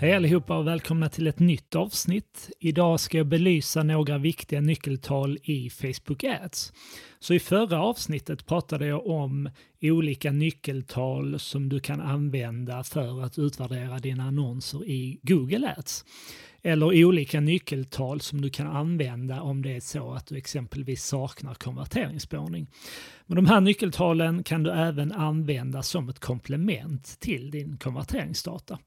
Hej allihopa och välkomna till ett nytt avsnitt. Idag ska jag belysa några viktiga nyckeltal i Facebook Ads. Så i förra avsnittet pratade jag om olika nyckeltal som du kan använda för att utvärdera dina annonser i Google Ads. Eller olika nyckeltal som du kan använda om det är så att du exempelvis saknar konverteringsspårning. Men de här nyckeltalen kan du även använda som ett komplement till din konverteringsdata.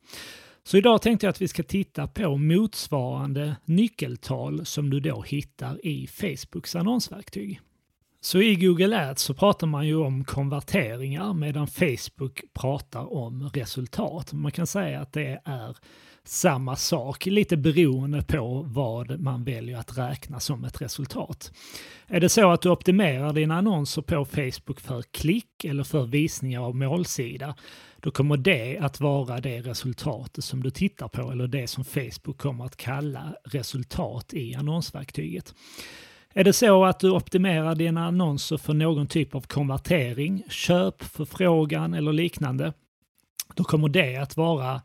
Så idag tänkte jag att vi ska titta på motsvarande nyckeltal som du då hittar i Facebooks annonsverktyg. Så i Google Ads så pratar man ju om konverteringar medan Facebook pratar om resultat. Man kan säga att det är samma sak, lite beroende på vad man väljer att räkna som ett resultat. Är det så att du optimerar dina annonser på Facebook för klick eller för visningar av målsida, då kommer det att vara det resultatet som du tittar på eller det som Facebook kommer att kalla resultat i annonsverktyget. Är det så att du optimerar dina annonser för någon typ av konvertering, köp, förfrågan eller liknande, då kommer det att vara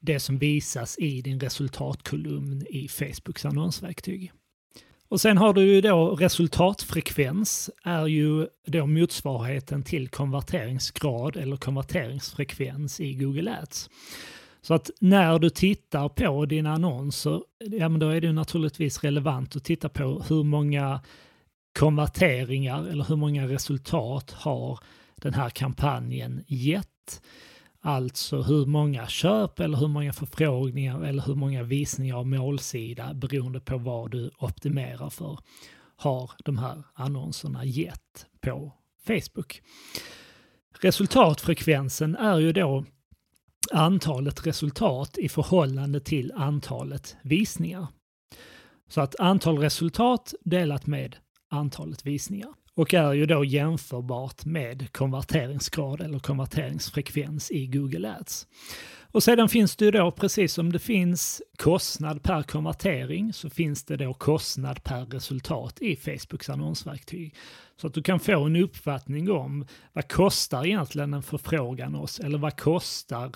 det som visas i din resultatkolumn i Facebooks annonsverktyg. Och sen har du ju då resultatfrekvens är ju då motsvarigheten till konverteringsgrad eller konverteringsfrekvens i Google Ads. Så att när du tittar på dina annonser, ja men då är det naturligtvis relevant att titta på hur många konverteringar eller hur många resultat har den här kampanjen gett. Alltså hur många köp eller hur många förfrågningar eller hur många visningar av målsida beroende på vad du optimerar för har de här annonserna gett på Facebook. Resultatfrekvensen är ju då antalet resultat i förhållande till antalet visningar. Så att antal resultat delat med antalet visningar och är ju då jämförbart med konverteringsgrad eller konverteringsfrekvens i Google Ads. Och sedan finns det ju då, precis som det finns kostnad per konvertering, så finns det då kostnad per resultat i Facebooks annonsverktyg. Så att du kan få en uppfattning om vad kostar egentligen en förfrågan oss, eller vad kostar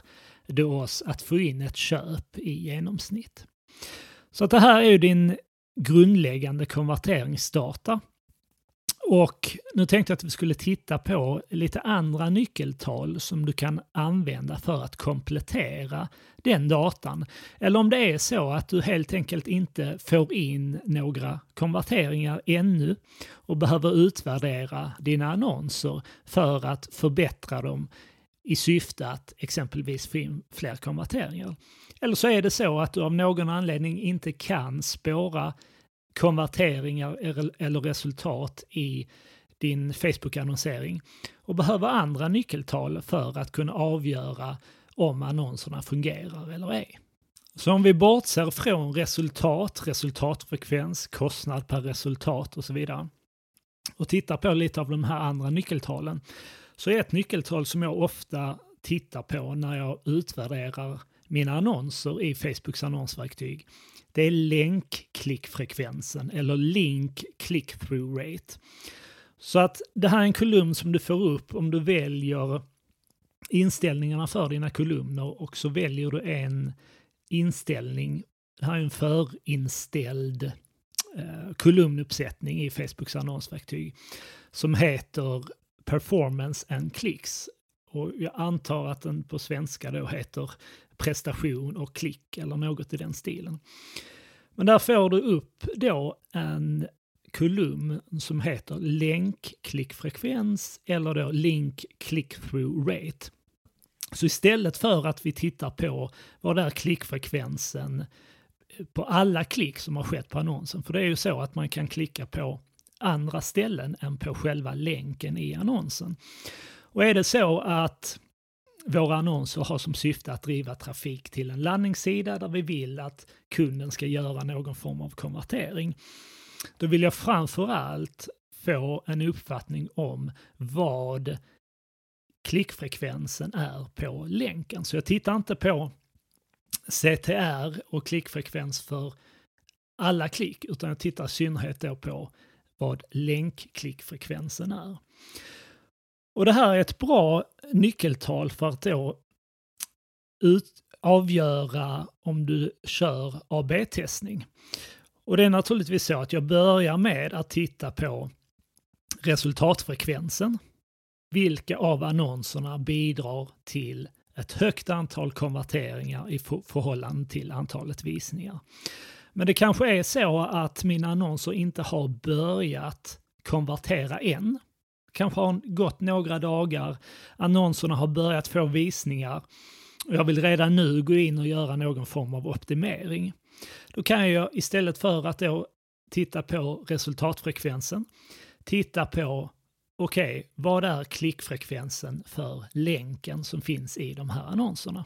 det oss att få in ett köp i genomsnitt. Så att det här är ju din grundläggande konverteringsdata och nu tänkte jag att vi skulle titta på lite andra nyckeltal som du kan använda för att komplettera den datan. Eller om det är så att du helt enkelt inte får in några konverteringar ännu och behöver utvärdera dina annonser för att förbättra dem i syfte att exempelvis få in fler konverteringar. Eller så är det så att du av någon anledning inte kan spåra konverteringar eller resultat i din Facebook-annonsering och behöver andra nyckeltal för att kunna avgöra om annonserna fungerar eller ej. Så om vi bortser från resultat, resultatfrekvens, kostnad per resultat och så vidare och tittar på lite av de här andra nyckeltalen så är ett nyckeltal som jag ofta tittar på när jag utvärderar mina annonser i Facebooks annonsverktyg det är länkklickfrekvensen eller link click-through rate. Så att det här är en kolumn som du får upp om du väljer inställningarna för dina kolumner och så väljer du en inställning. Det här är en förinställd eh, kolumnuppsättning i Facebooks annonsverktyg som heter Performance and Clicks. Och jag antar att den på svenska då heter prestation och klick eller något i den stilen. Men där får du upp då en kolumn som heter länk, klickfrekvens eller då link click-through rate. Så istället för att vi tittar på vad är klickfrekvensen på alla klick som har skett på annonsen, för det är ju så att man kan klicka på andra ställen än på själva länken i annonsen. Och är det så att våra annonser har som syfte att driva trafik till en landningssida där vi vill att kunden ska göra någon form av konvertering. Då vill jag framför allt få en uppfattning om vad klickfrekvensen är på länken. Så jag tittar inte på CTR och klickfrekvens för alla klick, utan jag tittar i synnerhet då på vad länkklickfrekvensen är. Och det här är ett bra nyckeltal för att då ut, avgöra om du kör AB-testning. Och det är naturligtvis så att jag börjar med att titta på resultatfrekvensen. Vilka av annonserna bidrar till ett högt antal konverteringar i förhållande till antalet visningar. Men det kanske är så att mina annonser inte har börjat konvertera än. Kanske har gått några dagar, annonserna har börjat få visningar och jag vill redan nu gå in och göra någon form av optimering. Då kan jag istället för att då titta på resultatfrekvensen, titta på okej, okay, vad är klickfrekvensen för länken som finns i de här annonserna?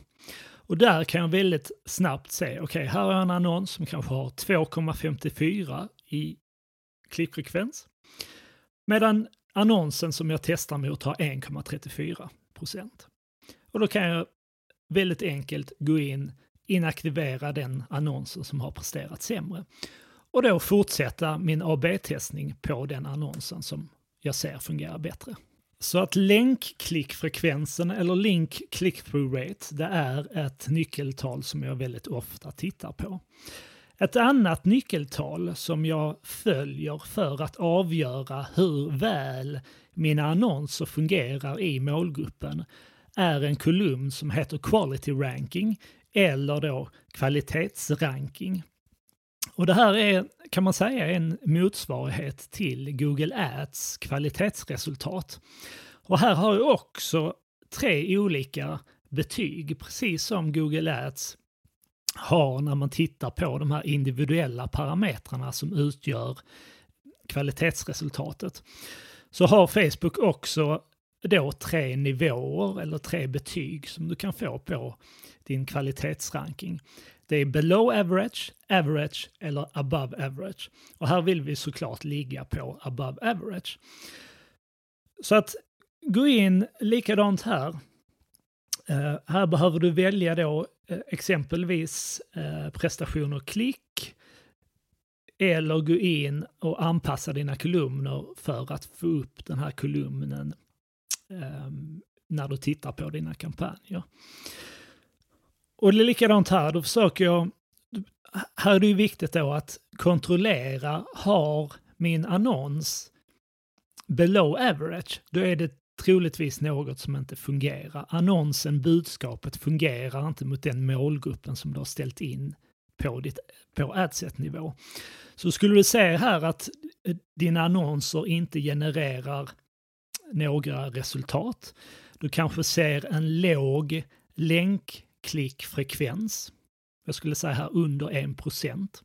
Och där kan jag väldigt snabbt se, okej, okay, här har jag en annons som kanske har 2,54 i klickfrekvens. Medan annonsen som jag testar mot har 1,34 procent. Och då kan jag väldigt enkelt gå in, inaktivera den annonsen som har presterat sämre och då fortsätta min AB-testning på den annonsen som jag ser fungerar bättre. Så att länkklickfrekvensen eller link click-through rate, det är ett nyckeltal som jag väldigt ofta tittar på. Ett annat nyckeltal som jag följer för att avgöra hur väl mina annonser fungerar i målgruppen är en kolumn som heter Quality Ranking eller då kvalitetsranking. Och det här är, kan man säga, en motsvarighet till Google Ads kvalitetsresultat. Och här har jag också tre olika betyg, precis som Google Ads har när man tittar på de här individuella parametrarna som utgör kvalitetsresultatet. Så har Facebook också då tre nivåer eller tre betyg som du kan få på din kvalitetsranking. Det är below average, average eller above average. Och här vill vi såklart ligga på above average. Så att gå in likadant här. Uh, här behöver du välja då uh, exempelvis eh, uh, prestation och klick eller gå in och anpassa dina kolumner för att få upp den här kolumnen um, när du tittar på dina kampanjer. Och det är likadant här, då försöker jag... Här är det ju viktigt då att kontrollera, har min annons below average, då är det troligtvis något som inte fungerar. Annonsen, budskapet fungerar inte mot den målgruppen som du har ställt in på, ditt, på adset-nivå. Så skulle du se här att eh, dina annonser inte genererar några resultat, du kanske ser en låg länkklickfrekvens. Jag skulle säga här under 1 procent.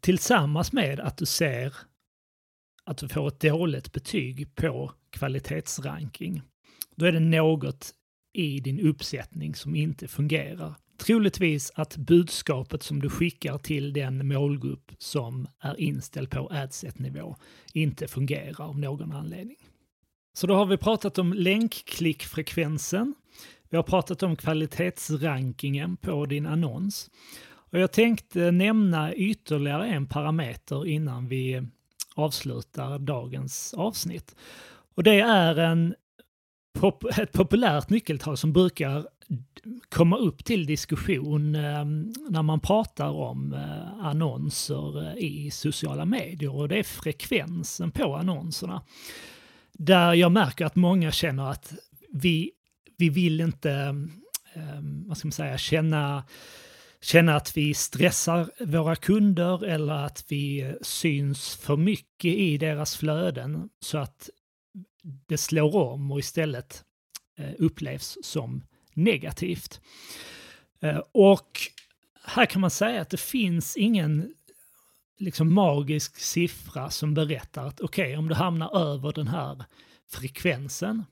Tillsammans med att du ser att du får ett dåligt betyg på kvalitetsranking. Då är det något i din uppsättning som inte fungerar. Troligtvis att budskapet som du skickar till den målgrupp som är inställd på adset-nivå inte fungerar av någon anledning. Så då har vi pratat om länkklickfrekvensen. Vi har pratat om kvalitetsrankingen på din annons. Och jag tänkte nämna ytterligare en parameter innan vi avslutar dagens avsnitt. Och det är en, ett populärt nyckeltal som brukar komma upp till diskussion eh, när man pratar om eh, annonser eh, i sociala medier och det är frekvensen på annonserna. Där jag märker att många känner att vi vi vill inte, eh, vad ska man säga, känna, känna att vi stressar våra kunder eller att vi eh, syns för mycket i deras flöden så att det slår om och istället eh, upplevs som negativt. Eh, och här kan man säga att det finns ingen liksom magisk siffra som berättar att okej, okay, om du hamnar över den här frekvensen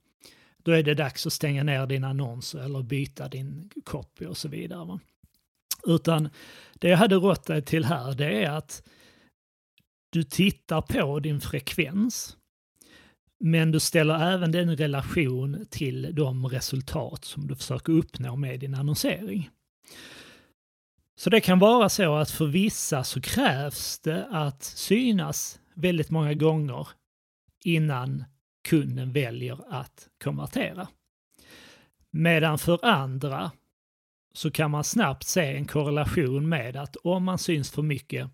då är det dags att stänga ner din annons eller byta din copy och så vidare. Va? Utan det jag hade rått dig till här det är att du tittar på din frekvens men du ställer även den i relation till de resultat som du försöker uppnå med din annonsering. Så det kan vara så att för vissa så krävs det att synas väldigt många gånger innan kunden väljer att konvertera. Medan för andra så kan man snabbt se en korrelation med att om man syns för mycket,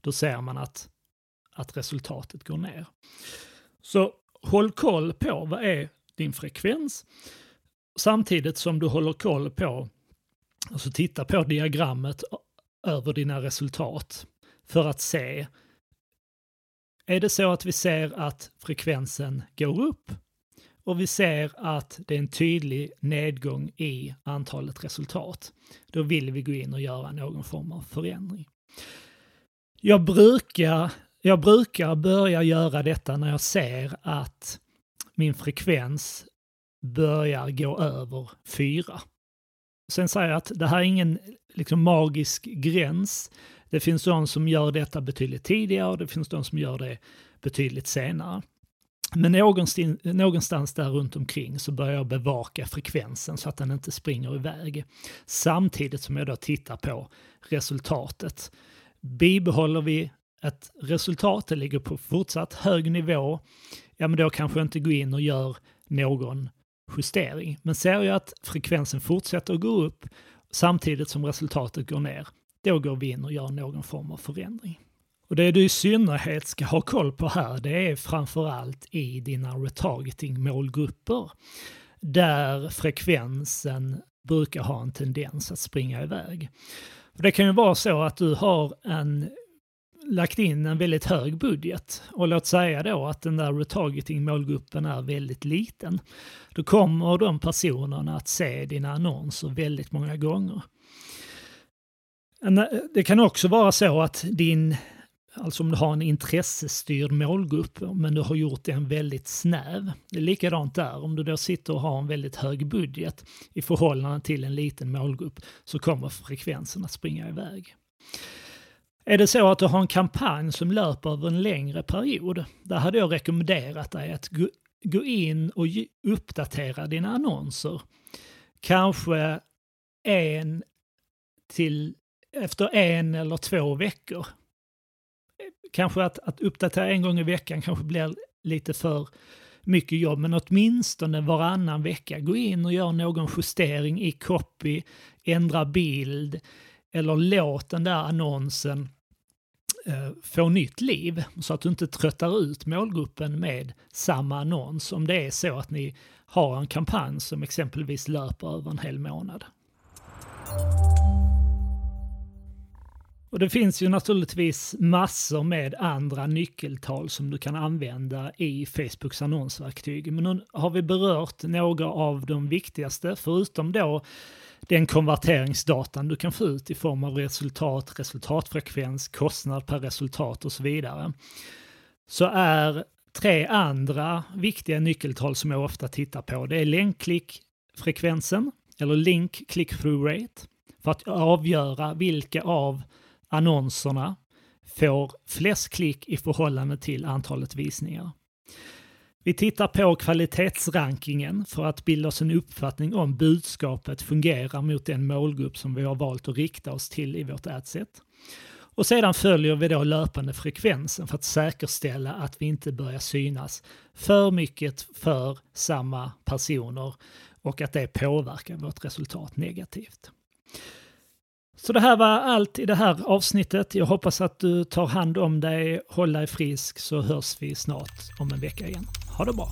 då ser man att, att resultatet går ner. Så håll koll på vad är din frekvens samtidigt som du håller koll på, alltså titta på diagrammet över dina resultat för att se är det så att vi ser att frekvensen går upp och vi ser att det är en tydlig nedgång i antalet resultat, då vill vi gå in och göra någon form av förändring. Jag brukar, jag brukar börja göra detta när jag ser att min frekvens börjar gå över 4. Sen säger jag att det här är ingen liksom, magisk gräns. Det finns de som gör detta betydligt tidigare och det finns de som gör det betydligt senare. Men någonstans, någonstans där runt omkring så börjar jag bevaka frekvensen så att den inte springer iväg. Samtidigt som jag då tittar på resultatet. Bibehåller vi ett resultat, det ligger på fortsatt hög nivå, ja men då kanske jag inte går in och gör någon justering. Men ser jag att frekvensen fortsätter att gå upp samtidigt som resultatet går ner, då går vi in och gör någon form av förändring. Och det du i synnerhet ska ha koll på här, det är framförallt i dina retargeting-målgrupper, där frekvensen brukar ha en tendens att springa iväg. Det kan ju vara så att du har en lagt in en väldigt hög budget och låt säga då att den där retargeting-målgruppen är väldigt liten. Då kommer de personerna att se dina annonser väldigt många gånger. Det kan också vara så att din Alltså om du har en intressestyrd målgrupp men du har gjort den väldigt snäv. Det är likadant där, om du då sitter och har en väldigt hög budget i förhållande till en liten målgrupp så kommer frekvensen att springa iväg. Är det så att du har en kampanj som löper över en längre period, där hade jag rekommenderat dig att gå in och uppdatera dina annonser. Kanske en till efter en eller två veckor. Kanske att, att uppdatera en gång i veckan kanske blir lite för mycket jobb, men åtminstone varannan vecka. Gå in och gör någon justering i copy, ändra bild eller låt den där annonsen eh, få nytt liv så att du inte tröttar ut målgruppen med samma annons om det är så att ni har en kampanj som exempelvis löper över en hel månad. Och det finns ju naturligtvis massor med andra nyckeltal som du kan använda i Facebooks annonsverktyg. Men nu har vi berört några av de viktigaste, förutom då den konverteringsdatan du kan få ut i form av resultat, resultatfrekvens, kostnad per resultat och så vidare. Så är tre andra viktiga nyckeltal som jag ofta tittar på, det är länkklickfrekvensen, eller link click-through rate, för att avgöra vilka av annonserna får flest klick i förhållande till antalet visningar. Vi tittar på kvalitetsrankingen för att bilda oss en uppfattning om budskapet fungerar mot den målgrupp som vi har valt att rikta oss till i vårt adset. Och sedan följer vi då löpande frekvensen för att säkerställa att vi inte börjar synas för mycket för samma personer och att det påverkar vårt resultat negativt. Så det här var allt i det här avsnittet. Jag hoppas att du tar hand om dig, håll dig frisk så hörs vi snart om en vecka igen. Ha det bra.